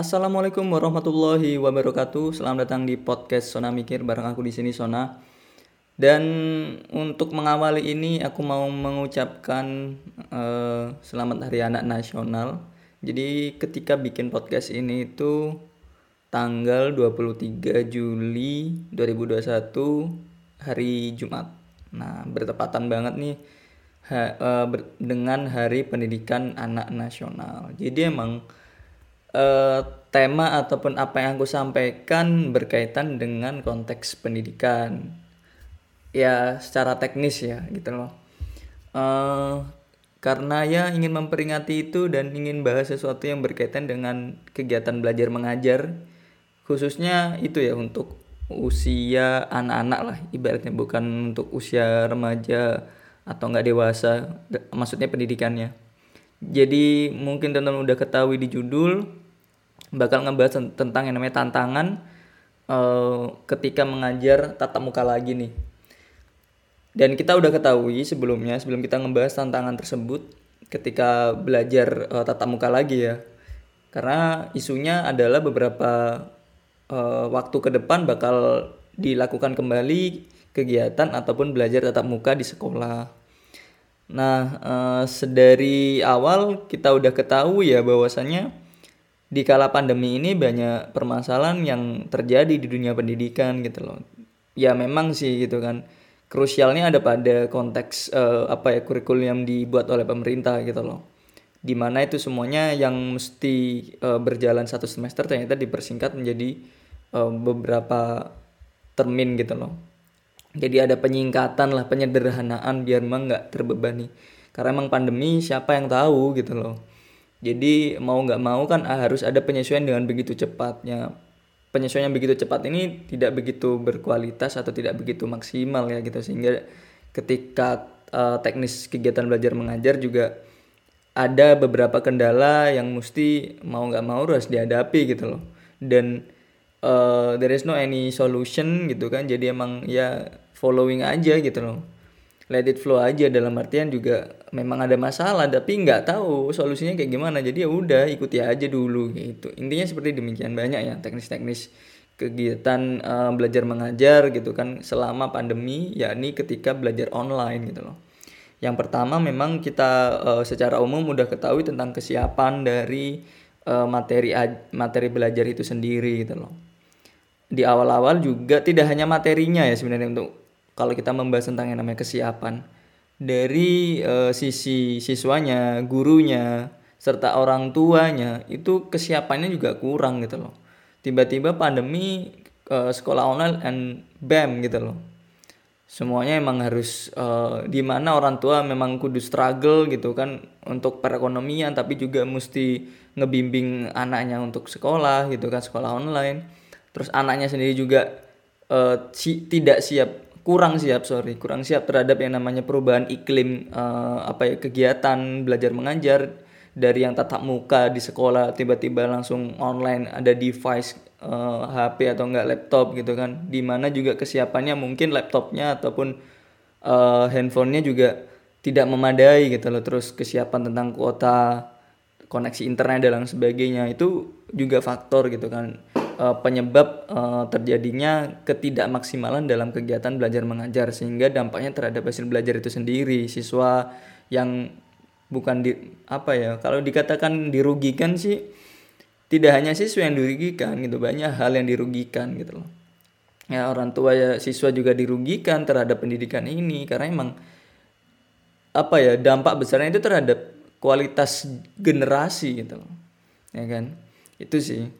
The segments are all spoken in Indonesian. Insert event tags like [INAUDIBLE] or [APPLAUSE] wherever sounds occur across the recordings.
Assalamualaikum warahmatullahi wabarakatuh. Selamat datang di podcast Sona Mikir bareng aku di sini Sona. Dan untuk mengawali ini aku mau mengucapkan uh, selamat Hari Anak Nasional. Jadi ketika bikin podcast ini itu tanggal 23 Juli 2021 hari Jumat. Nah, bertepatan banget nih ha, uh, dengan Hari Pendidikan Anak Nasional. Jadi emang uh, tema ataupun apa yang aku sampaikan berkaitan dengan konteks pendidikan. Ya secara teknis ya gitu loh. Uh, karena ya ingin memperingati itu dan ingin bahas sesuatu yang berkaitan dengan kegiatan belajar mengajar khususnya itu ya untuk usia anak-anak lah ibaratnya bukan untuk usia remaja atau nggak dewasa maksudnya pendidikannya. Jadi mungkin teman-teman udah ketahui di judul bakal ngebahas tentang yang namanya tantangan uh, ketika mengajar tatap muka lagi nih. Dan kita udah ketahui sebelumnya sebelum kita ngebahas tantangan tersebut ketika belajar uh, tatap muka lagi ya. Karena isunya adalah beberapa uh, waktu ke depan bakal dilakukan kembali kegiatan ataupun belajar tatap muka di sekolah. Nah, uh, sedari awal kita udah ketahui ya bahwasanya di kala pandemi ini banyak permasalahan yang terjadi di dunia pendidikan gitu loh. Ya memang sih gitu kan. Krusialnya ada pada konteks uh, apa ya kurikulum yang dibuat oleh pemerintah gitu loh. Di mana itu semuanya yang mesti uh, berjalan satu semester ternyata dipersingkat menjadi uh, beberapa termin gitu loh. Jadi ada penyingkatan lah, penyederhanaan biar emang nggak terbebani. Karena emang pandemi siapa yang tahu gitu loh jadi mau nggak mau kan ah, harus ada penyesuaian dengan begitu cepatnya. Penyesuaian yang begitu cepat ini tidak begitu berkualitas atau tidak begitu maksimal ya gitu sehingga ketika uh, teknis kegiatan belajar mengajar juga ada beberapa kendala yang mesti mau nggak mau harus dihadapi gitu loh. Dan uh, there is no any solution gitu kan. Jadi emang ya following aja gitu loh let it flow aja. Dalam artian juga memang ada masalah tapi nggak tahu solusinya kayak gimana. Jadi ya udah ikuti aja dulu gitu. Intinya seperti demikian banyak ya teknis-teknis kegiatan uh, belajar mengajar gitu kan selama pandemi yakni ketika belajar online gitu loh. Yang pertama memang kita uh, secara umum udah ketahui tentang kesiapan dari uh, materi materi belajar itu sendiri gitu loh. Di awal-awal juga tidak hanya materinya ya sebenarnya untuk kalau kita membahas tentang yang namanya kesiapan dari uh, sisi siswanya, gurunya, serta orang tuanya itu kesiapannya juga kurang gitu loh. Tiba-tiba pandemi uh, sekolah online and bam gitu loh. Semuanya emang harus uh, di mana orang tua memang kudu struggle gitu kan untuk perekonomian tapi juga mesti ngebimbing anaknya untuk sekolah gitu kan sekolah online. Terus anaknya sendiri juga uh, si, tidak siap kurang siap sorry. Kurang siap terhadap yang namanya perubahan iklim uh, apa ya kegiatan belajar mengajar dari yang tatap muka di sekolah tiba-tiba langsung online ada device uh, eh, HP atau enggak laptop gitu kan. Di mana juga kesiapannya mungkin laptopnya ataupun uh, handphonenya juga tidak memadai gitu loh. Terus kesiapan tentang kuota koneksi internet dan sebagainya itu juga faktor gitu kan uh, penyebab uh, terjadinya ketidakmaksimalan dalam kegiatan belajar mengajar sehingga dampaknya terhadap hasil belajar itu sendiri. Siswa yang bukan di apa ya kalau dikatakan dirugikan sih tidak hanya siswa yang dirugikan gitu banyak hal yang dirugikan gitu loh. Ya orang tua ya siswa juga dirugikan terhadap pendidikan ini karena emang apa ya dampak besarnya itu terhadap kualitas generasi gitu loh. Ya kan? Itu sih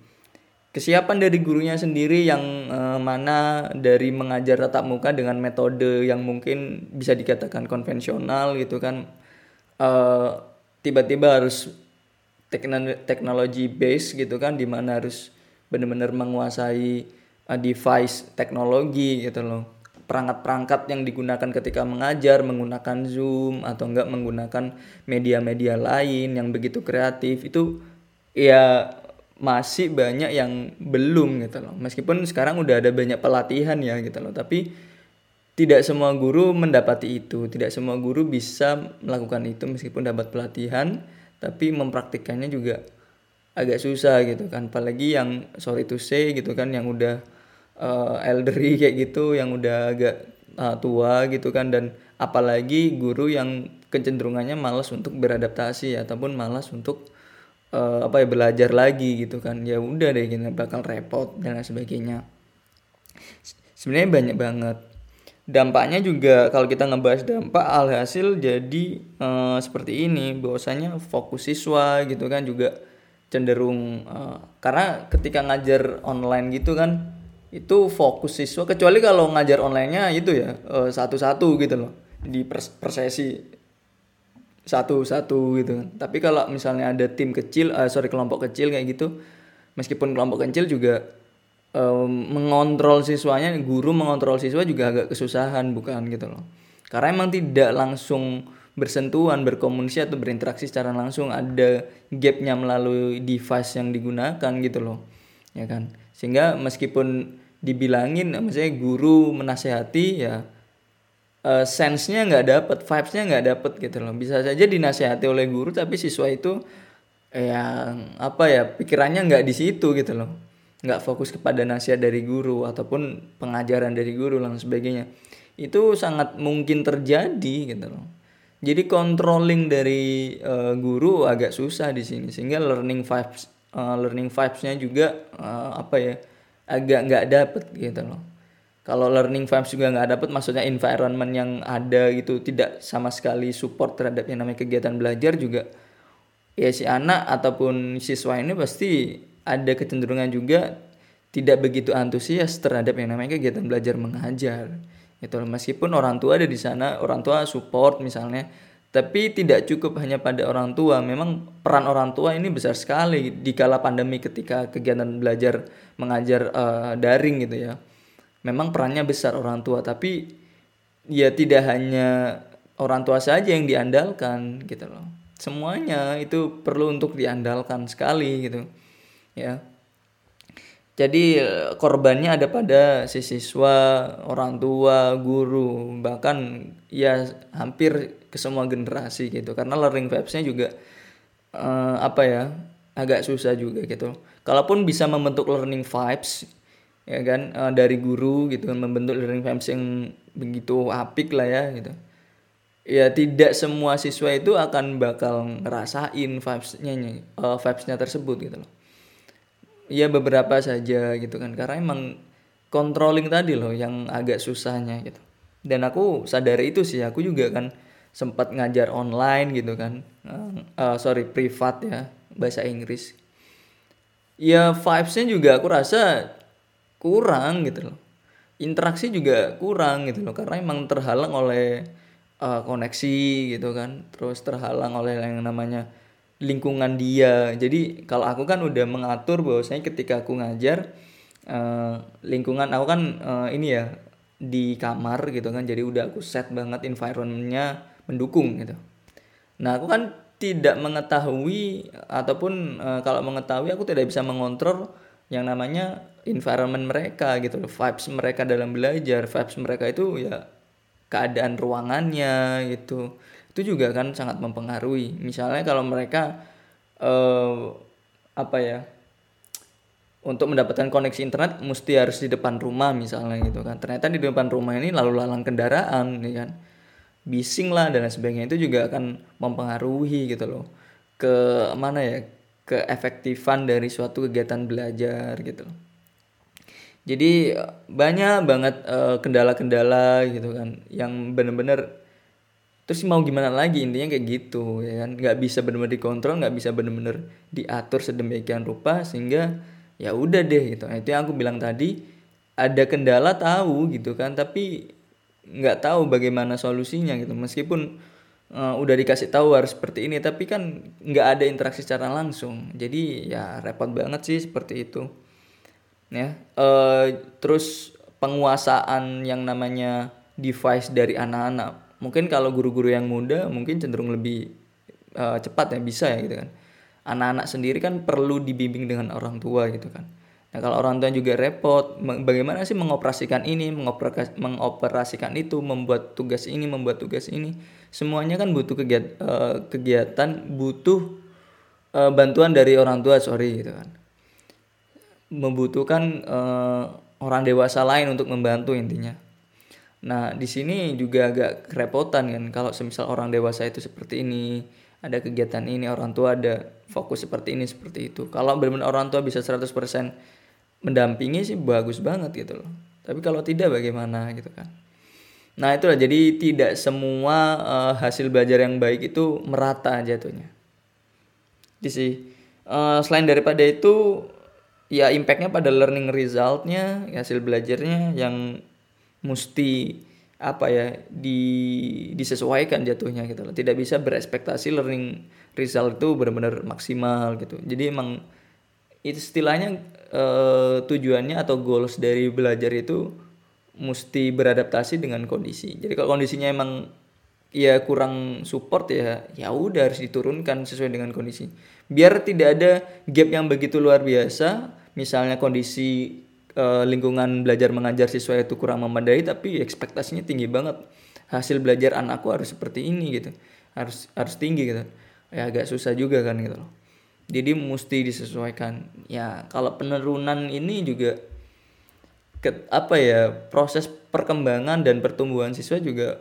kesiapan dari gurunya sendiri yang uh, mana dari mengajar tatap muka dengan metode yang mungkin bisa dikatakan konvensional gitu kan eh, tiba-tiba harus teknologi base gitu kan di mana harus benar-benar menguasai uh, device teknologi gitu loh. Perangkat-perangkat yang digunakan ketika mengajar menggunakan Zoom atau enggak menggunakan media-media lain yang begitu kreatif itu ya masih banyak yang belum gitu loh. Meskipun sekarang udah ada banyak pelatihan ya gitu loh tapi tidak semua guru mendapati itu. Tidak semua guru bisa melakukan itu meskipun dapat pelatihan tapi mempraktikannya juga agak susah gitu kan. Apalagi yang sorry to say gitu kan yang udah uh, elderly [LAUGHS] kayak gitu yang udah agak uh, tua gitu kan. Dan apalagi guru yang kecenderungannya malas untuk beradaptasi ataupun malas untuk uh, apa ya belajar lagi gitu kan. Ya udah deh gini bakal repot dan lain sebagainya. Sebenarnya banyak banget. Dampaknya juga kalau kita ngebahas dampak alhasil jadi uh, seperti ini bahwasanya fokus siswa gitu kan juga cenderung uh, karena ketika ngajar online gitu kan itu fokus siswa kecuali kalau ngajar onlinenya itu ya satu-satu gitu loh di persesi satu-satu gitu kan. Tapi kalau misalnya ada tim kecil uh, sorry kelompok kecil kayak gitu meskipun kelompok kecil juga um, mengontrol siswanya guru mengontrol siswa juga agak kesusahan bukan gitu loh. Karena emang tidak langsung bersentuhan berkomunikasi atau berinteraksi secara langsung ada gapnya melalui device yang digunakan gitu loh ya kan. Sehingga meskipun dibilangin maksudnya guru menasehati ya uh, sense-nya nggak dapet vibes-nya nggak dapet gitu loh. Bisa saja dinasehati oleh guru tapi siswa itu yang apa ya pikirannya nggak di situ gitu loh. Nggak fokus kepada nasihat dari guru ataupun pengajaran dari guru dan sebagainya. Itu sangat mungkin terjadi gitu loh. Jadi controlling dari uh, guru agak susah di sini sehingga learning vibes uh, learning vibes-nya juga uh, apa ya agak nggak dapet gitu loh kalau learning vibes juga nggak dapet maksudnya environment yang ada gitu tidak sama sekali support terhadap yang namanya kegiatan belajar juga ya si anak ataupun siswa ini pasti ada kecenderungan juga tidak begitu antusias terhadap yang namanya kegiatan belajar mengajar itu meskipun orang tua ada di sana orang tua support misalnya tapi tidak cukup hanya pada orang tua, memang peran orang tua ini besar sekali di kala pandemi ketika kegiatan belajar mengajar uh, daring gitu ya. Memang perannya besar orang tua, tapi ya tidak hanya orang tua saja yang diandalkan gitu loh. Semuanya itu perlu untuk diandalkan sekali gitu. Ya. Jadi korbannya ada pada si siswa, orang tua, guru, bahkan ya hampir ke semua generasi gitu karena learning vibes-nya juga uh, apa ya agak susah juga gitu kalaupun bisa membentuk learning vibes ya kan? Uh, dari guru gitu kan membentuk learning vibes yang begitu apik lah ya gitu. Ya tidak semua siswa itu akan bakal ngerasain vibes-nya uh, vibes-nya tersebut gitu loh. Ya beberapa saja gitu kan. Karena emang controlling tadi loh yang agak susahnya gitu. Dan aku sadar itu sih aku juga kan sempat ngajar online gitu kan. Uh, sorry privat ya bahasa Inggris. Ya vibesnya juga aku rasa kurang gitu loh. Interaksi juga kurang gitu loh karena emang terhalang oleh uh, koneksi gitu kan. Terus terhalang oleh yang namanya lingkungan dia. Jadi kalau aku kan udah mengatur bahwasanya ketika aku ngajar uh, lingkungan aku kan uh, ini ya di kamar gitu kan. Jadi udah aku set banget environmentnya mendukung gitu. Nah, aku kan tidak mengetahui ataupun e, kalau mengetahui aku tidak bisa mengontrol yang namanya environment mereka gitu loh, vibes mereka dalam belajar, vibes mereka itu ya keadaan ruangannya gitu. Itu juga kan sangat mempengaruhi. Misalnya kalau mereka e, apa ya? untuk mendapatkan koneksi internet mesti harus di depan rumah misalnya gitu kan ternyata di depan rumah ini lalu lalang kendaraan nih kan bising lah dan sebagainya itu juga akan mempengaruhi gitu loh ke mana ya ke efektifan dari suatu kegiatan belajar gitu. Jadi banyak banget kendala kendala-kendala gitu kan yang bener-bener terus mau gimana lagi intinya kayak gitu ya kan? Nggak bisa bener-bener dikontrol nggak bisa bener-bener diatur sedemikian rupa sehingga ya udah deh gitu. Nah, itu yang aku bilang tadi ada kendala tahu gitu kan tapi nggak tahu bagaimana solusinya gitu. Meskipun uh, udah dikasih tahu harus seperti ini tapi kan nggak ada interaksi secara langsung. Jadi ya repot banget sih seperti itu. Ya uh, terus penguasaan yang namanya device dari anak-anak. Mungkin kalau guru-guru yang muda mungkin cenderung lebih uh, cepat ya bisa ya gitu kan. Anak-anak sendiri kan perlu dibimbing dengan orang tua gitu kan Nah kalau orang tua juga repot, bagaimana sih mengoperasikan ini, mengoperasikan itu, membuat tugas ini, membuat tugas ini, semuanya kan butuh kegiatan, uh, kegiatan butuh uh, bantuan dari orang tua, sorry gitu kan, membutuhkan uh, orang dewasa lain untuk membantu intinya. Nah di sini juga agak kerepotan kan, kalau semisal orang dewasa itu seperti ini, ada kegiatan ini, orang tua ada fokus seperti ini, seperti itu. Kalau benar-benar orang tua bisa 100% mendampingi sih bagus banget gitu loh. Tapi kalau tidak bagaimana gitu kan. Nah itulah. Jadi tidak semua uh, hasil belajar yang baik itu merata jatuhnya. Jadi sih. Uh, selain daripada itu ya impactnya pada learning resultnya hasil belajarnya yang mesti apa ya di disesuaikan jatuhnya gitu loh. Tidak bisa berespektasi learning result itu benar-benar maksimal gitu. Jadi emang istilahnya uh, tujuannya atau goals dari belajar itu mesti beradaptasi dengan kondisi. Jadi kalau kondisinya emang ya kurang support ya ya udah harus diturunkan sesuai dengan kondisi. Biar tidak ada gap yang begitu luar biasa, misalnya kondisi uh, lingkungan belajar mengajar siswa itu kurang memadai tapi ekspektasinya tinggi banget. Hasil belajar anakku harus seperti ini gitu. Harus harus tinggi gitu. Ya agak susah juga kan gitu loh jadi mesti disesuaikan. Ya kalau penurunan ini juga ke, apa ya proses perkembangan dan pertumbuhan siswa juga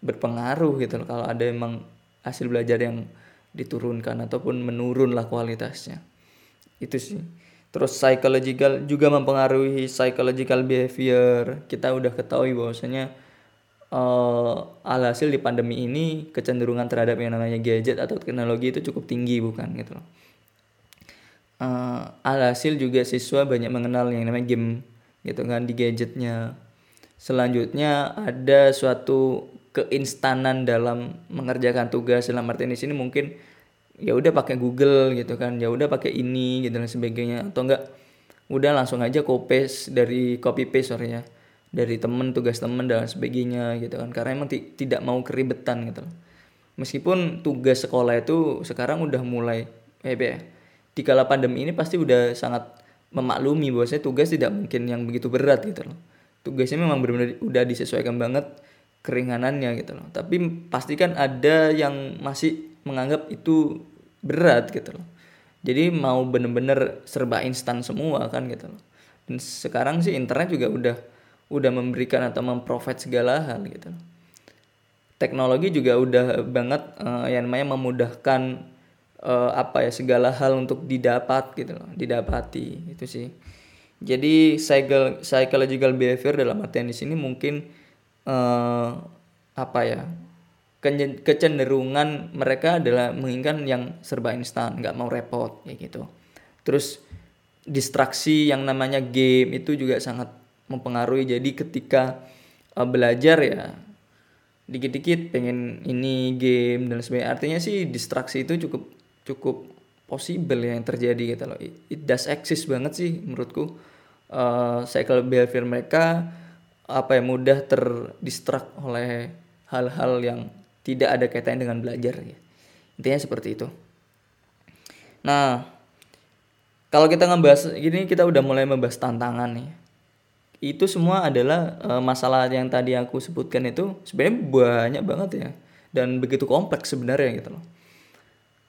berpengaruh gitu kalau ada emang hasil belajar yang diturunkan ataupun menurun lah kualitasnya. Itu sih. Terus psychological juga mempengaruhi psychological behavior. Kita udah ketahui bahwasanya uh, alhasil di pandemi ini kecenderungan terhadap yang namanya gadget atau teknologi itu cukup tinggi bukan? Gitu loh uh, alhasil juga siswa banyak mengenal yang namanya game gitu kan di gadgetnya. Selanjutnya ada suatu keinstanan dalam mengerjakan tugas. Dalam artian di sini mungkin ya udah pakai Google gitu kan ya udah pakai ini gitu dan sebagainya. Atau enggak udah langsung aja copy dari copy paste sorry ya dari temen tugas temen dan sebagainya gitu kan. Karena emang tidak mau keribetan gitu meskipun tugas sekolah itu sekarang udah mulai eh di kala pandemi ini pasti udah sangat memaklumi bahwasanya tugas tidak mungkin yang begitu berat gitu loh. Tugasnya memang benar-benar udah disesuaikan banget keringanannya gitu loh. Tapi pastikan ada yang masih menganggap itu berat gitu loh. Jadi mau bener-bener serba instan semua kan gitu loh. Dan sekarang sih internet juga udah udah memberikan atau memprovide segala hal gitu loh. Teknologi juga udah banget uh, yang namanya memudahkan uh, apa ya segala hal untuk didapat gitu loh didapati itu sih. Jadi cycle psychological behavior dalam artian di sini mungkin uh, apa ya kecenderungan mereka adalah menginginkan yang serba instan nggak mau repot kayak gitu. Terus distraksi yang namanya game itu juga sangat mempengaruhi. Jadi ketika uh, belajar ya dikit-dikit pengen ini game dan sebagainya artinya sih distraksi itu cukup cukup possible ya yang terjadi gitu loh. It, does exist banget sih menurutku. Uh, cycle behavior mereka apa ya mudah terdistract oleh hal-hal yang tidak ada kaitannya dengan belajar ya. Intinya seperti itu. Nah, kalau kita ngebahas gini kita udah mulai membahas tantangan nih. Itu semua adalah uh, masalah yang tadi aku sebutkan itu sebenarnya banyak banget ya dan begitu kompleks sebenarnya gitu loh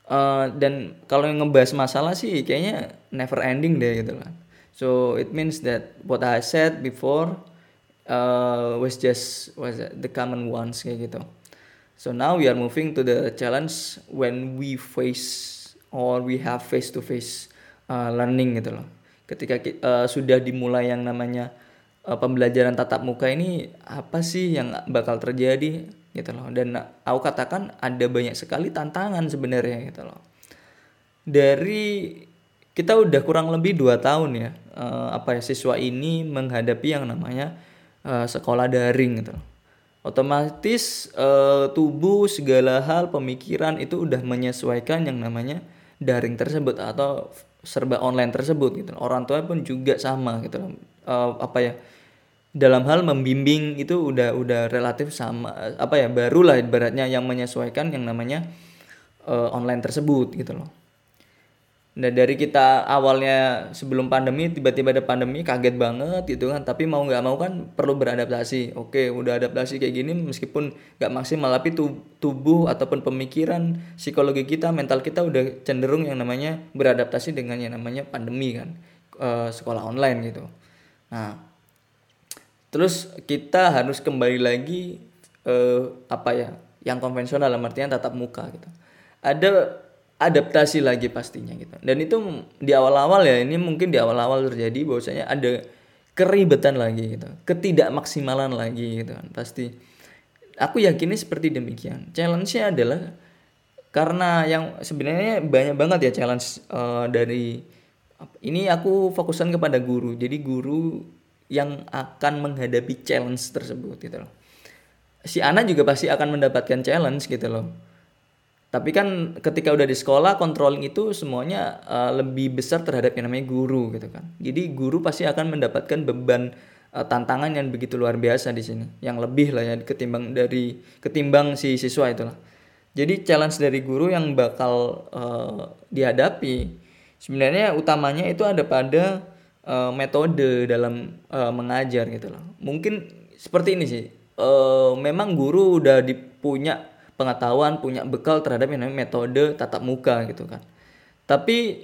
Uh, dan kalau yang ngebahas masalah sih kayaknya never ending deh gitu kan. So it means that what I said before uh, was just was the common ones kayak gitu. So now we are moving to the challenge when we face or we have face to face uh, learning gitu loh. Ketika uh, sudah dimulai yang namanya uh, pembelajaran tatap muka ini apa sih yang bakal terjadi? Gitu loh. Dan aku katakan ada banyak sekali tantangan sebenarnya gitu loh. Dari kita udah kurang lebih dua tahun ya uh, apa ya siswa ini menghadapi yang namanya uh, sekolah daring gitu loh. Otomatis uh, tubuh segala hal pemikiran itu udah menyesuaikan yang namanya daring tersebut atau serba online tersebut gitu orang tua pun juga sama gitu uh, apa ya dalam hal membimbing itu udah udah relatif sama apa ya barulah ibaratnya yang menyesuaikan yang namanya uh, online tersebut gitu loh. Nah dari kita awalnya sebelum pandemi tiba-tiba ada pandemi kaget banget gitu kan. Tapi mau nggak mau kan perlu beradaptasi. Oke udah adaptasi kayak gini meskipun nggak maksimal tapi tubuh ataupun pemikiran psikologi kita mental kita udah cenderung yang namanya beradaptasi dengan yang namanya pandemi kan e, sekolah online gitu. Nah terus kita harus kembali lagi e, apa ya yang konvensional artinya tatap muka gitu ada adaptasi lagi pastinya gitu. Dan itu di awal-awal ya ini mungkin di awal-awal terjadi bahwasanya ada keribetan lagi gitu, ketidakmaksimalan lagi gitu kan pasti. Aku yakini seperti demikian. Challenge-nya adalah karena yang sebenarnya banyak banget ya challenge uh, dari ini aku fokuskan kepada guru. Jadi guru yang akan menghadapi challenge tersebut gitu loh. Si Ana juga pasti akan mendapatkan challenge gitu loh. Tapi kan ketika udah di sekolah controlling itu semuanya uh, lebih besar terhadap yang namanya guru gitu kan. Jadi guru pasti akan mendapatkan beban uh, tantangan yang begitu luar biasa di sini. Yang lebih lah ya ketimbang dari ketimbang si siswa itulah jadi challenge dari guru yang bakal uh, dihadapi sebenarnya utamanya itu ada pada uh, metode dalam uh, mengajar gitu loh mungkin seperti ini sih uh, memang guru udah dipunya pengetahuan, punya bekal terhadap yang namanya metode tatap muka gitu kan. Tapi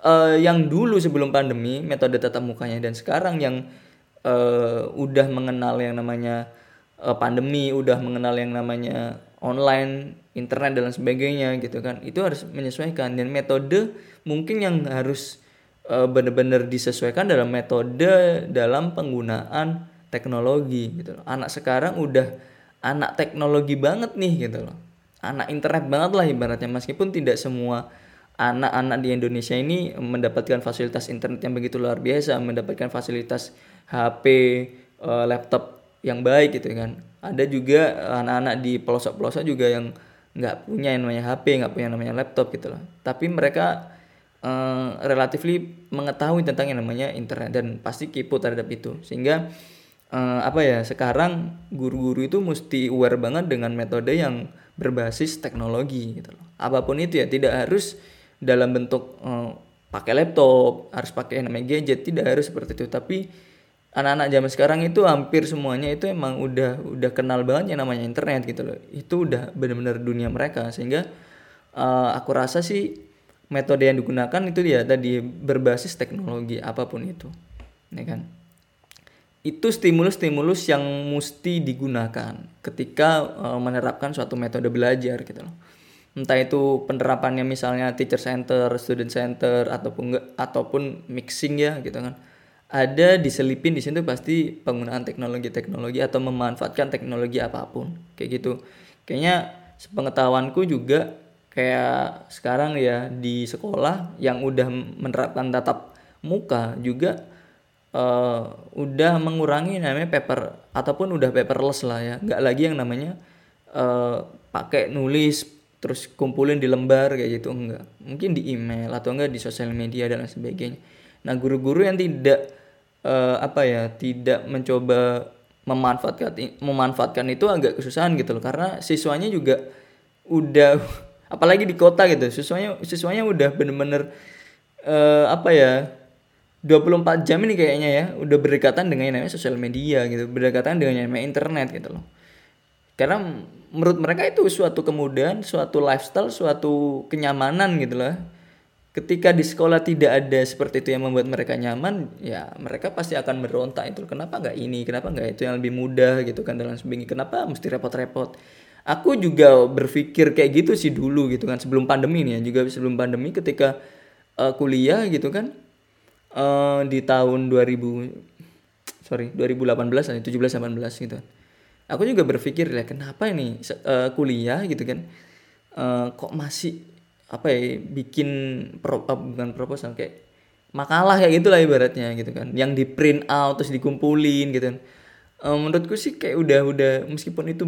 uh, yang dulu sebelum pandemi metode tatap mukanya dan sekarang yang uh, udah mengenal yang namanya uh, pandemi, udah mengenal yang namanya online, internet dan sebagainya gitu kan. Itu harus menyesuaikan dan metode mungkin yang harus uh, benar-benar disesuaikan dalam metode dalam penggunaan teknologi gitu loh. Anak sekarang udah anak teknologi banget nih gitu loh. Anak internet banget lah ibaratnya. Meskipun tidak semua anak-anak di Indonesia ini mendapatkan fasilitas internet yang begitu luar biasa mendapatkan fasilitas HP eh, laptop yang baik gitu kan. Ada juga anak-anak di pelosok-pelosok juga yang nggak punya yang namanya HP nggak punya yang namanya laptop gitu loh. Tapi mereka uh, relatively mengetahui tentang yang namanya internet dan pasti kepo terhadap itu sehingga uh, apa ya sekarang guru-guru itu mesti aware banget dengan metode yang berbasis teknologi gitu loh. Apa pun itu ya tidak harus dalam bentuk uh, pakai laptop, harus pakai namanya gadget, tidak harus seperti itu. Tapi anak-anak zaman sekarang itu hampir semuanya itu emang udah udah kenal banget yang namanya internet gitu loh. Itu udah benar-benar dunia mereka sehingga uh, aku rasa sih metode yang digunakan itu dia tadi berbasis teknologi apa pun itu. Ya kan? itu stimulus-stimulus yang mesti digunakan ketika uh, menerapkan suatu metode belajar gitu loh. Entah itu penerapannya misalnya teacher center, student center ataupun enggak ataupun mixing ya gitu kan. Ada diselipin di situ pasti penggunaan teknologi-teknologi atau memanfaatkan teknologi apa pun kayak gitu. Kayaknya sepengetahuanku juga kayak sekarang ya di sekolah yang udah menerapkan tatap muka juga uh, udah mengurangi namanya paper ataupun udah paperless lah ya. Nggak lagi yang namanya uh, pakai nulis terus kumpulin di lembar kayak gitu. Enggak mungkin di email atau enggak di sosial media dan sebagainya. Nah guru-guru yang tidak uh, apa ya tidak mencoba memanfaatkan memanfaatkan itu agak kesusahan gitu loh. Karena siswanya juga udah apalagi di kota gitu. Siswanya siswanya udah bener-bener uh, apa ya 24 jam ini kayaknya ya udah berdekatan dengan yang namanya sosial media gitu. Berdekatan dengan yang namanya internet gitu loh. Karena menurut mereka itu suatu kemudahan suatu lifestyle suatu kenyamanan gitu loh. Ketika di sekolah tidak ada seperti itu yang membuat mereka nyaman ya mereka pasti akan berontak itu. Kenapa nggak ini? Kenapa nggak itu yang lebih mudah gitu kan dalam sebagainya. Kenapa mesti repot-repot aku juga berpikir kayak gitu sih dulu gitu kan sebelum pandemi nih ya juga sebelum pandemi ketika uh, kuliah gitu kan uh, di tahun 2000 sorry 2018 17 18 gitu aku juga berpikir ya kenapa ini uh, kuliah gitu kan uh, kok masih apa ya bikin pro, uh, bukan proposal kayak makalah kayak gitulah ibaratnya gitu kan yang di print out terus dikumpulin gitu kan. Uh, menurutku sih kayak udah udah meskipun itu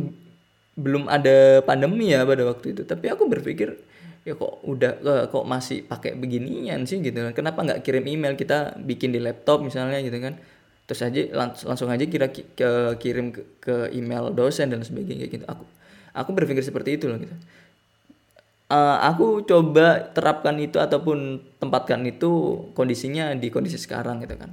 belum ada pandemi ya pada waktu itu. Tapi aku berpikir ya kok udah kok masih pakai beginian sih gitu kan. Kenapa nggak kirim email kita bikin di laptop misalnya gitu kan. Terus aja langs langsung aja kira ke kirim ke, ke email dosen dan sebagainya gitu. Aku aku berpikir seperti itu loh gitu. Uh, aku coba terapkan itu ataupun tempatkan itu kondisinya di kondisi sekarang gitu kan.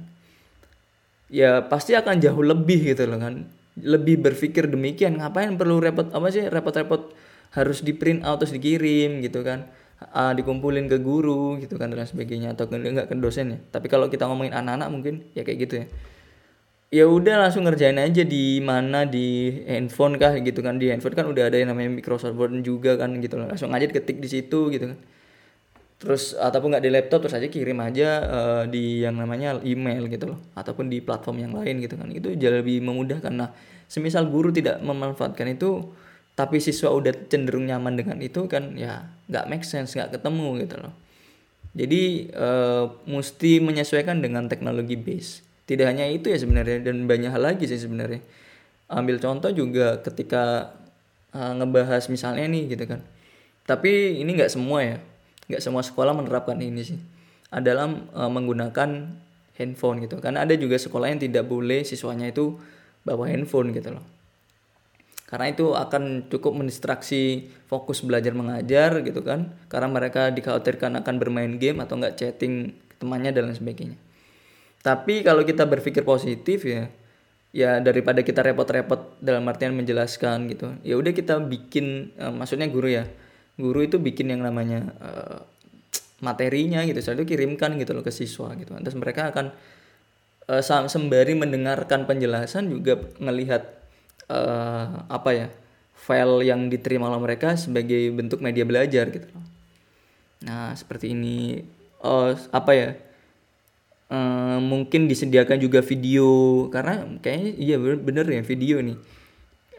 Ya pasti akan jauh lebih gitu loh kan lebih berpikir demikian ngapain perlu repot apa sih repot-repot harus di print out terus dikirim gitu kan. Uh, dikumpulin ke guru gitu kan dan sebagainya atau enggak ke dosen ya. Tapi kalau kita ngomongin anak-anak mungkin ya kayak gitu ya. Ya udah langsung ngerjain aja di mana di handphone kah gitu kan. Di handphone kan udah ada yang namanya Microsoft Word juga kan gitu langsung aja ketik di situ gitu kan terus ataupun nggak di laptop terus aja kirim aja uh, di yang namanya email gitu loh. Ataupun di platform yang lain gitu kan. Itu jauh lebih memudahkan. Nah semisal guru tidak memanfaatkan itu tapi siswa udah cenderung nyaman dengan itu kan ya nggak make sense nggak ketemu gitu loh. Jadi uh, mesti menyesuaikan dengan teknologi base. Tidak hanya itu ya sebenarnya dan banyak hal lagi sih sebenarnya. Ambil contoh juga ketika uh, ngebahas misalnya nih gitu kan. Tapi ini nggak semua ya nggak semua sekolah menerapkan ini sih. Adalah uh, menggunakan handphone gitu. Karena ada juga sekolah yang tidak boleh siswanya itu bawa handphone gitu loh. Karena itu akan cukup mendistraksi fokus belajar mengajar gitu kan. Karena mereka dikhawatirkan akan bermain game atau nggak chatting temannya dan lain sebagainya. Tapi kalau kita berpikir positif ya ya daripada kita repot-repot dalam artian menjelaskan gitu ya udah kita bikin uh, maksudnya guru ya guru itu bikin yang namanya uh, materinya gitu itu kirimkan gitu loh ke siswa gitu. Terus mereka akan uh, sembari mendengarkan penjelasan juga ngelihat uh, apa ya file yang diterima oleh mereka sebagai bentuk media belajar gitu loh. Nah seperti ini uh, apa ya uh, mungkin disediakan juga video karena kayaknya iya bener, bener ya video nih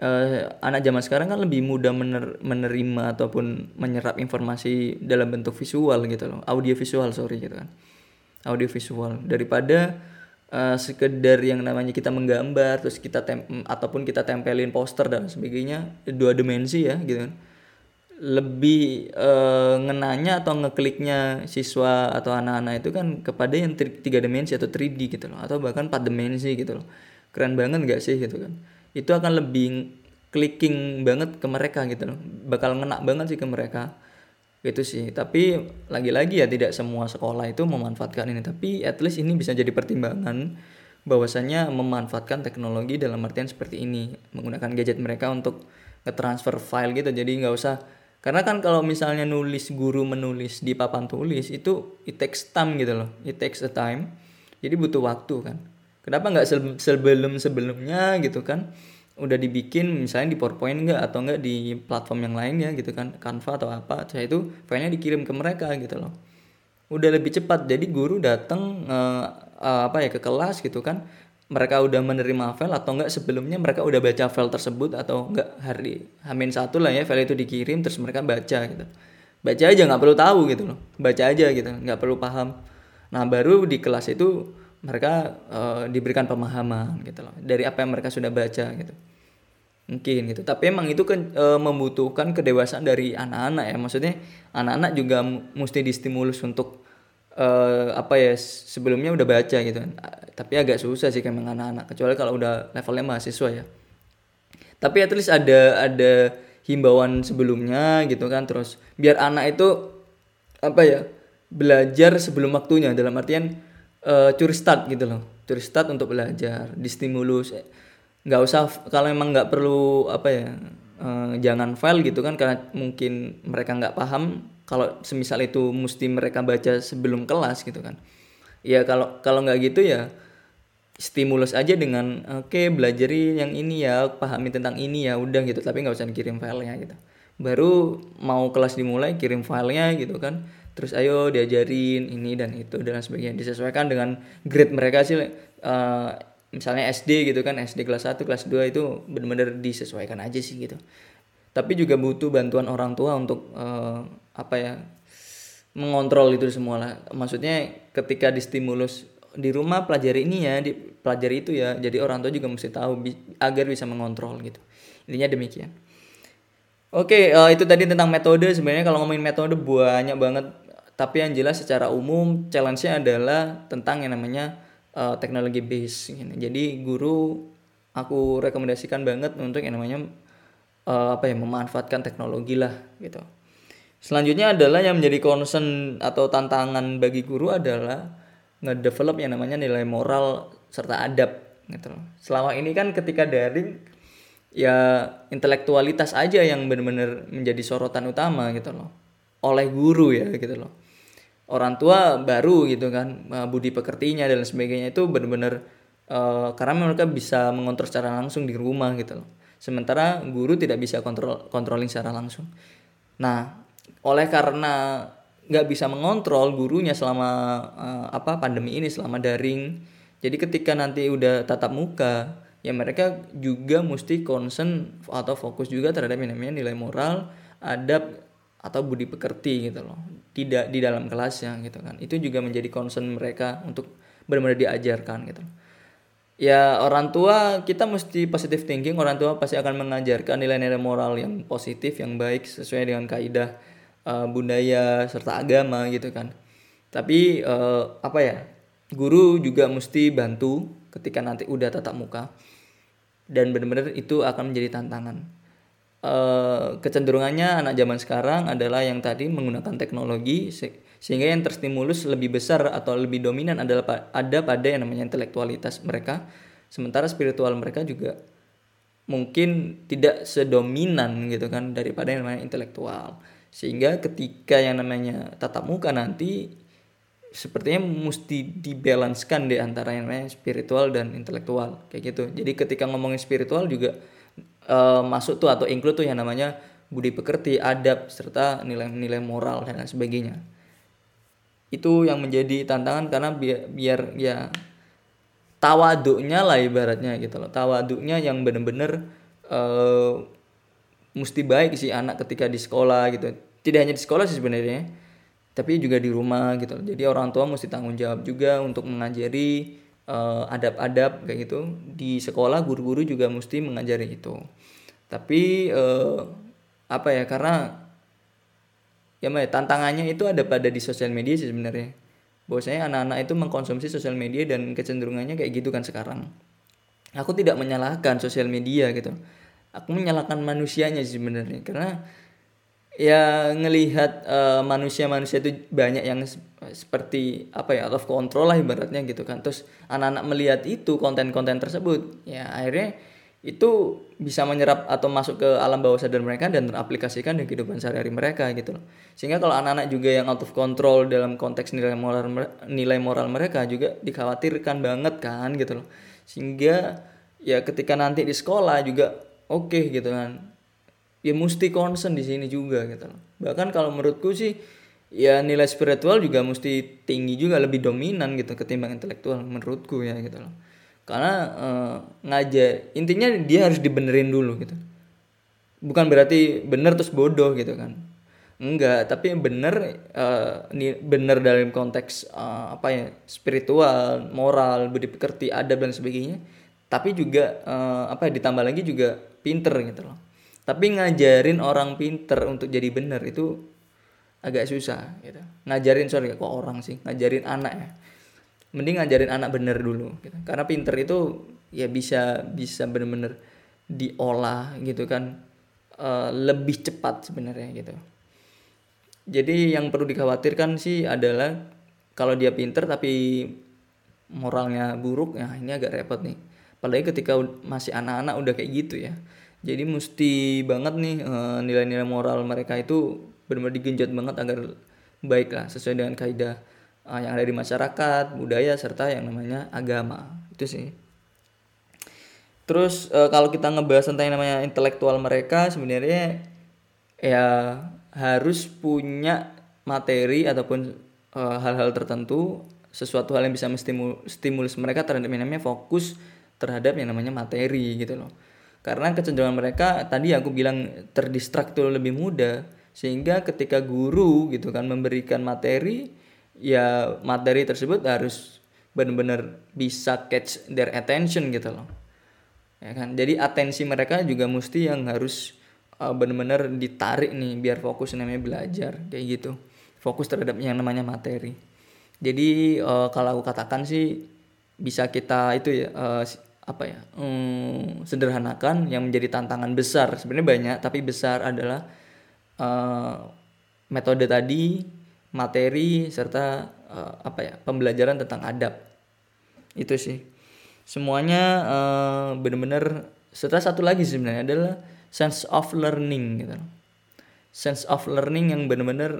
uh, anak zaman sekarang kan lebih mudah mener menerima ataupun menyerap informasi dalam bentuk visual gitu loh. Audio visual sorry gitu kan. Audio visual. Daripada uh, sekedar yang namanya kita menggambar terus kita tem ataupun kita tempelin poster dan sebagainya dua dimensi ya gitu kan. Lebih uh, ngenanya atau ngekliknya siswa atau anak-anak itu kan kepada yang tiga dimensi atau 3D gitu loh atau bahkan empat dimensi gitu loh. Keren banget gak sih gitu kan itu akan lebih clicking banget ke mereka gitu loh. Bakal ngena banget sih ke mereka. Itu sih. Tapi lagi-lagi ya tidak semua sekolah itu memanfaatkan ini. Tapi at least ini bisa jadi pertimbangan bahwasanya memanfaatkan teknologi dalam artian seperti ini. Menggunakan gadget mereka untuk nge-transfer file gitu. Jadi nggak usah. Karena kan kalau misalnya nulis guru menulis di papan tulis itu it takes time gitu loh. It takes a time. Jadi butuh waktu kan kenapa nggak sebelum sebelumnya gitu kan? Udah dibikin misalnya di PowerPoint enggak atau enggak di platform yang lain ya gitu kan? Canva atau apa? Saya itu filenya dikirim ke mereka gitu loh. Udah lebih cepat. Jadi guru datang uh, uh, apa ya ke kelas gitu kan? Mereka udah menerima file atau enggak sebelumnya mereka udah baca file tersebut? Atau enggak hari hamin satu lah ya file itu dikirim terus mereka baca gitu. Baca aja nggak perlu tahu gitu loh. Baca aja gitu nggak perlu paham. Nah baru di kelas itu mereka uh, diberikan pemahaman gitu loh dari apa yang mereka sudah baca gitu. Mungkin gitu. Tapi emang itu kan e, membutuhkan kedewasaan dari anak-anak ya. Maksudnya anak-anak juga mesti distimulus untuk e, apa ya sebelumnya udah baca gitu kan. Tapi agak susah sih kayak anak-anak kecuali kalau udah levelnya mahasiswa ya. Tapi at least ada ada himbauan sebelumnya gitu kan. Terus biar anak itu apa ya belajar sebelum waktunya. Dalam artian uh, curi start gitu loh. Curi start untuk belajar distimulus nggak usah kalau emang nggak perlu apa ya uh, jangan file gitu kan karena mungkin mereka nggak paham kalau semisal itu mesti mereka baca sebelum kelas gitu kan. Ya kalau kalau nggak gitu ya stimulus aja dengan oke okay, belajari yang ini ya pahami tentang ini ya udah gitu. Tapi nggak usah dikirim filenya gitu. Baru mau kelas dimulai kirim filenya gitu kan terus ayo diajarin ini dan itu dan sebagainya. Disesuaikan dengan grade mereka sih uh, misalnya SD gitu kan SD kelas 1 kelas 2 itu benar-benar disesuaikan aja sih gitu. Tapi juga butuh bantuan orang tua untuk uh, apa ya mengontrol itu semua lah maksudnya ketika distimulus di rumah pelajari ini ya di pelajari itu ya jadi orang tua juga mesti tahu bi agar bisa mengontrol gitu. Intinya demikian. Oke uh, itu tadi tentang metode. Sebenarnya kalau ngomongin metode banyak banget tapi yang jelas secara umum challenge-nya adalah tentang yang namanya uh, teknologi base gitu. jadi guru aku rekomendasikan banget untuk yang namanya uh, apa ya memanfaatkan teknologi lah gitu selanjutnya adalah yang menjadi concern atau tantangan bagi guru adalah ngedevelop yang namanya nilai moral serta adab gitu. Selama ini kan ketika daring ya intelektualitas aja yang benar-benar menjadi sorotan utama gitu loh. Oleh guru ya gitu loh. Orang tua baru gitu kan eh, budi pekertinya dan sebagainya itu benar-benar uh, karena mereka bisa mengontrol secara langsung di rumah gitu loh. Sementara guru tidak bisa kontrol controlling secara langsung. Nah, oleh karena nggak bisa mengontrol gurunya selama uh, apa pandemi ini selama daring jadi ketika nanti udah tatap muka ya mereka juga mesti concern atau fokus juga terhadap yang namanya nilai moral adab atau budi pekerti gitu loh tidak di dalam kelasnya gitu kan. Itu juga menjadi concern mereka untuk benar-benar diajarkan gitu. Ya orang tua kita mesti positive thinking. Orang tua pasti akan mengajarkan nilai-nilai moral yang positif yang baik sesuai dengan kaidah uh, budaya serta agama gitu kan. Tapi uh, apa ya guru juga mesti bantu ketika nanti udah tatap muka. Dan benar-benar itu akan menjadi tantangan uh, kecenderungannya anak zaman sekarang adalah yang tadi menggunakan teknologi sehingga yang terstimulus lebih besar atau lebih dominan adalah ada pada yang namanya intelektualitas mereka. Sementara spiritual mereka juga mungkin tidak sedominan gitu kan daripada yang namanya intelektual. Sehingga ketika yang namanya tatap muka nanti sepertinya mesti dibalanskan di antara yang namanya spiritual dan intelektual kayak gitu. Jadi ketika ngomongin spiritual juga uh, masuk tuh atau include tuh yang namanya budi pekerti adab serta nilai-nilai moral dan lain sebagainya. Itu yang menjadi tantangan karena biar, biar ya tawaduknya lah ibaratnya gitu loh. Tawaduknya yang bener-bener uh, mesti baik sih anak ketika di sekolah gitu. Tidak hanya di sekolah sih sebenarnya tapi juga di rumah gitu jadi orang tua mesti tanggung jawab juga untuk mengajari uh, adab-adab kayak gitu. Di sekolah guru-guru juga mesti mengajari itu. Tapi uh, apa ya karena ya ya tantangannya itu ada pada di sosial media sih sebenarnya. Bahwasanya anak-anak itu mengkonsumsi sosial media dan kecenderungannya kayak gitu kan sekarang. Aku tidak menyalahkan sosial media gitu. Aku menyalahkan manusianya sih sebenarnya. Karena ya ngelihat uh, manusia-manusia itu banyak yang seperti apa ya out of control lah ibaratnya gitu kan terus anak-anak melihat itu konten-konten tersebut ya akhirnya itu bisa menyerap atau masuk ke alam bawah sadar mereka dan teraplikasikan di kehidupan sehari-hari mereka gitu loh. Sehingga kalau anak-anak juga yang out of control dalam konteks nilai moral nilai moral mereka juga dikhawatirkan banget kan gitu loh. Sehingga ya ketika nanti di sekolah juga oke okay, gitu kan ya mesti concern di sini juga gitu loh bahkan kalau menurutku sih ya nilai spiritual juga mesti tinggi juga lebih dominan gitu ketimbang intelektual menurutku ya gitu loh. Karena uh, ngajar intinya dia harus dibenerin dulu gitu. Bukan berarti bener terus bodoh gitu kan. Enggak tapi bener uh, bener dalam konteks uh, apa ya spiritual moral budi pekerti adab dan sebagainya. Tapi juga uh, apa ya ditambah lagi juga pinter gitu loh. Tapi ngajarin orang pinter untuk jadi bener itu agak susah gitu. Ngajarin sorry kok orang sih? Ngajarin anak ya. Mending ngajarin anak bener dulu gitu. Karena pinter itu ya bisa bisa bener-bener diolah gitu kan. Uh, lebih cepat sebenarnya gitu. Jadi yang perlu dikhawatirkan sih adalah kalau dia pinter tapi moralnya buruk ya ini agak repot nih. Apalagi ketika masih anak-anak udah kayak gitu ya. Jadi mesti banget nih eh, nilai-nilai moral mereka itu benar-benar digenjot banget agar baik lah sesuai dengan kaidah uh, yang ada di masyarakat budaya serta yang namanya agama. Itu sih. Terus uh, kalau kita ngebahas tentang yang namanya intelektual mereka sebenarnya ya harus punya materi ataupun hal-hal uh, tertentu sesuatu hal yang bisa menstimulus mereka terhadap yang namanya fokus terhadap yang namanya materi gitu loh. Karena kecenderungan mereka tadi aku bilang terdistrak tuh lebih mudah sehingga ketika guru gitu kan memberikan materi ya materi tersebut harus benar-benar bisa catch their attention gitu loh. Ya kan? Jadi atensi mereka juga mesti yang harus uh, benar-benar ditarik nih biar fokus namanya belajar kayak gitu. Fokus terhadap yang namanya materi. Jadi uh, kalau aku katakan sih bisa kita itu ya uh, apa ya um, sederhanakan yang menjadi tantangan besar. Sebenarnya banyak tapi besar adalah uh, metode tadi materi serta uh, apa ya pembelajaran tentang adab. Itu sih. Semuanya uh, benar-benar setelah satu lagi sebenarnya adalah sense of learning gitu. Sense of learning yang benar-benar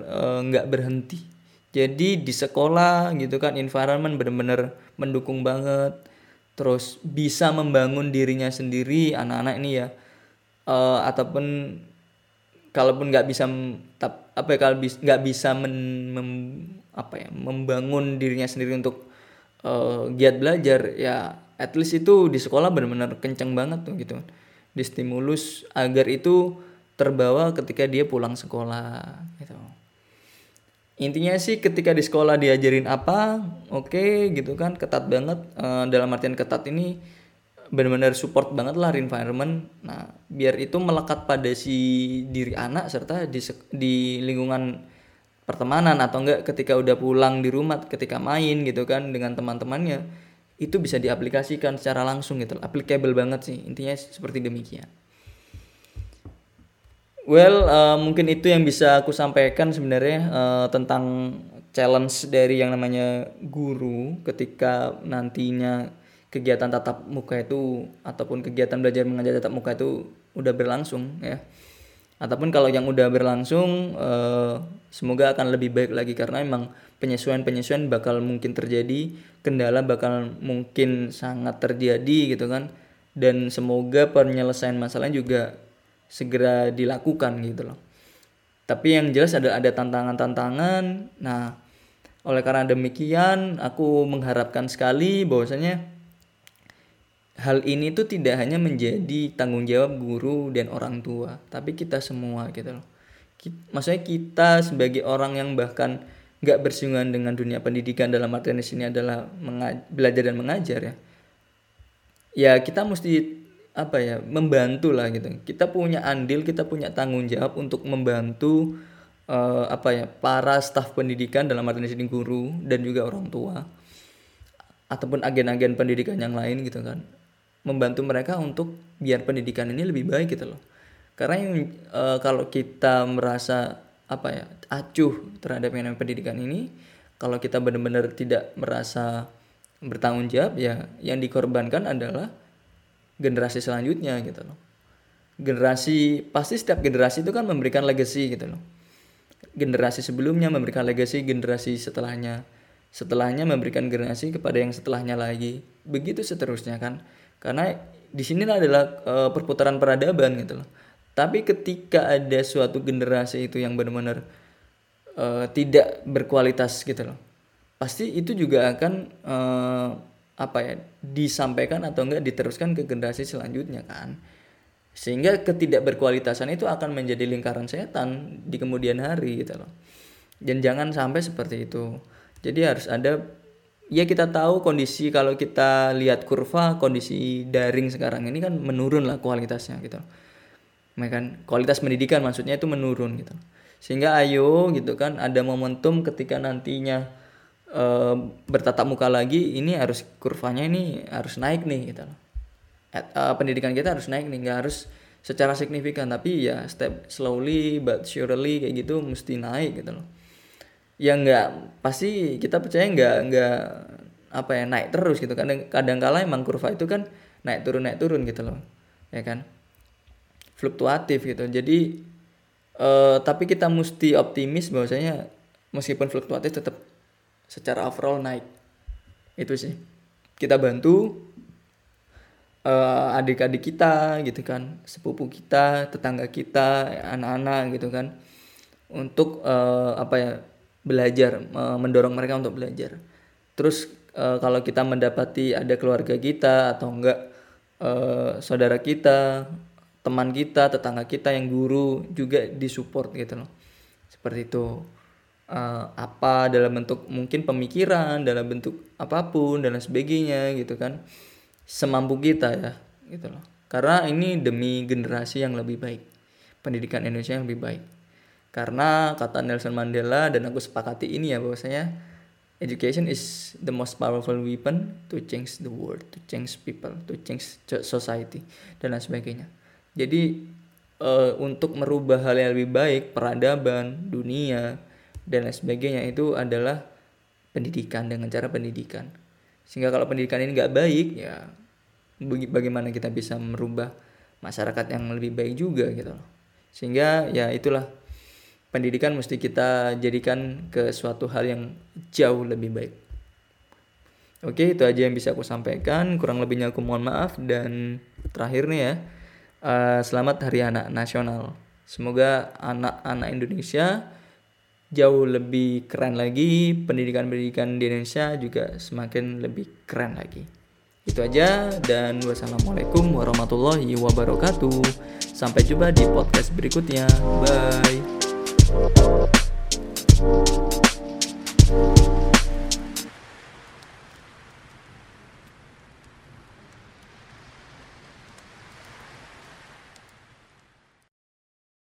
nggak uh, berhenti. Jadi di sekolah gitu kan environment benar-benar mendukung banget. Terus bisa membangun dirinya sendiri anak-anak ini ya. Uh, ataupun kalaupun nggak bisa tap, apa ya kalau nggak bisa men, mem, apa ya membangun dirinya sendiri untuk uh, giat belajar ya at least itu di sekolah benar-benar kenceng banget tuh gitu. Di stimulus agar itu terbawa ketika dia pulang sekolah gitu. Intinya sih ketika di sekolah diajarin apa oke okay, gitu kan ketat banget uh, dalam artian ketat ini benar-benar support banget lah environment. Nah biar itu melekat pada si diri anak serta di di lingkungan pertemanan atau enggak ketika udah pulang di rumah ketika main gitu kan dengan teman-temannya itu bisa diaplikasikan secara langsung gitu. Applicable banget sih intinya seperti demikian. Well, uh, mungkin itu yang bisa aku sampaikan sebenarnya uh, tentang challenge dari yang namanya guru ketika nantinya kegiatan tatap muka itu ataupun kegiatan belajar mengajar tatap muka itu udah berlangsung ya. Ataupun kalau yang udah berlangsung uh, semoga akan lebih baik lagi karena emang penyesuaian-penyesuaian bakal mungkin terjadi, kendala bakal mungkin sangat terjadi gitu kan. Dan semoga penyelesaian masalah juga segera dilakukan gitu loh. Tapi yang jelas ada ada tantangan-tantangan. Nah, oleh karena demikian aku mengharapkan sekali bahwasanya hal ini tuh tidak hanya menjadi tanggung jawab guru dan orang tua, tapi kita semua gitu loh. Maksudnya kita sebagai orang yang bahkan nggak bersinggungan dengan dunia pendidikan dalam artian di sini adalah belajar dan mengajar ya. Ya kita mesti apa ya membantu lah gitu kita punya andil kita punya tanggung jawab untuk membantu uh, apa ya para staf pendidikan dalam arti sini guru dan juga orang tua ataupun agen-agen pendidikan yang lain gitu kan membantu mereka untuk biar pendidikan ini lebih baik gitu loh. Karena yang uh, kalau kita merasa apa ya acuh terhadap yang namanya pendidikan ini kalau kita benar-benar tidak merasa bertanggung jawab ya yang dikorbankan adalah generasi selanjutnya gitu loh. Generasi pasti setiap generasi itu kan memberikan legacy gitu loh. Generasi sebelumnya memberikan legacy generasi setelahnya. Setelahnya memberikan generasi kepada yang setelahnya lagi. Begitu seterusnya kan karena di sini adalah e, perputaran peradaban gitu loh. Tapi ketika ada suatu generasi itu yang benar-benar e, tidak berkualitas gitu loh pasti itu juga akan e, apa ya disampaikan atau enggak diteruskan ke generasi selanjutnya kan. Sehingga ketidakberkualitasan itu akan menjadi lingkaran setan di kemudian hari gitu loh. Dan jangan sampai seperti itu. Jadi harus ada ya kita tahu kondisi kalau kita lihat kurva kondisi daring sekarang ini kan menurun lah kualitasnya gitu. Ya kan? Kualitas pendidikan maksudnya itu menurun gitu. Sehingga ayo gitu kan ada momentum ketika nantinya uh, bertatap muka lagi ini harus kurvanya ini harus naik nih gitu loh. Uh, pendidikan kita harus naik nih nggak harus secara signifikan. Tapi ya step slowly but surely kayak gitu mesti naik gitu loh ya nggak pasti kita percaya nggak nggak apa ya naik terus gitu. Kadang kadang kala emang kurva itu kan naik turun naik turun gitu loh ya kan? Fluktuatif gitu. Jadi uh, tapi kita mesti optimis bahwasanya meskipun fluktuatif tetap secara overall naik. Itu sih. Kita bantu uh, adik-adik kita gitu kan sepupu kita tetangga kita anak-anak gitu kan untuk uh, apa ya belajar mendorong mereka untuk belajar. Terus uh, kalau kita mendapati ada keluarga kita atau enggak uh, saudara kita teman kita tetangga kita yang guru juga disupport gitu loh. Seperti itu. Uh, apa dalam bentuk mungkin pemikiran dalam bentuk apa pun dan sebagainya gitu kan semampu kita ya gitu loh. Karena ini demi generasi yang lebih baik pendidikan Indonesia yang lebih baik karena kata Nelson Mandela dan aku sepakati ini ya bahwasanya education is the most powerful weapon to change the world to change people to change society dan lain sebagainya. Jadi uh, untuk merubah hal yang lebih baik peradaban dunia dan lain sebagainya itu adalah pendidikan dengan cara pendidikan. Sehingga kalau pendidikan ini nggak baik ya bagaimana kita bisa merubah masyarakat yang lebih baik juga gitu loh. Sehingga ya itulah pendidikan mesti kita jadikan ke suatu hal yang jauh lebih baik. Oke itu aja yang bisa aku sampaikan. Kurang lebihnya aku mohon maaf. Dan terakhir nih ya uh, selamat hari anak nasional. Semoga anak-anak Indonesia jauh lebih keren lagi pendidikan-pendidikan di Indonesia juga semakin lebih keren lagi. Itu aja dan wassalamualaikum warahmatullahi wabarakatuh. Sampai jumpa di podcast berikutnya bye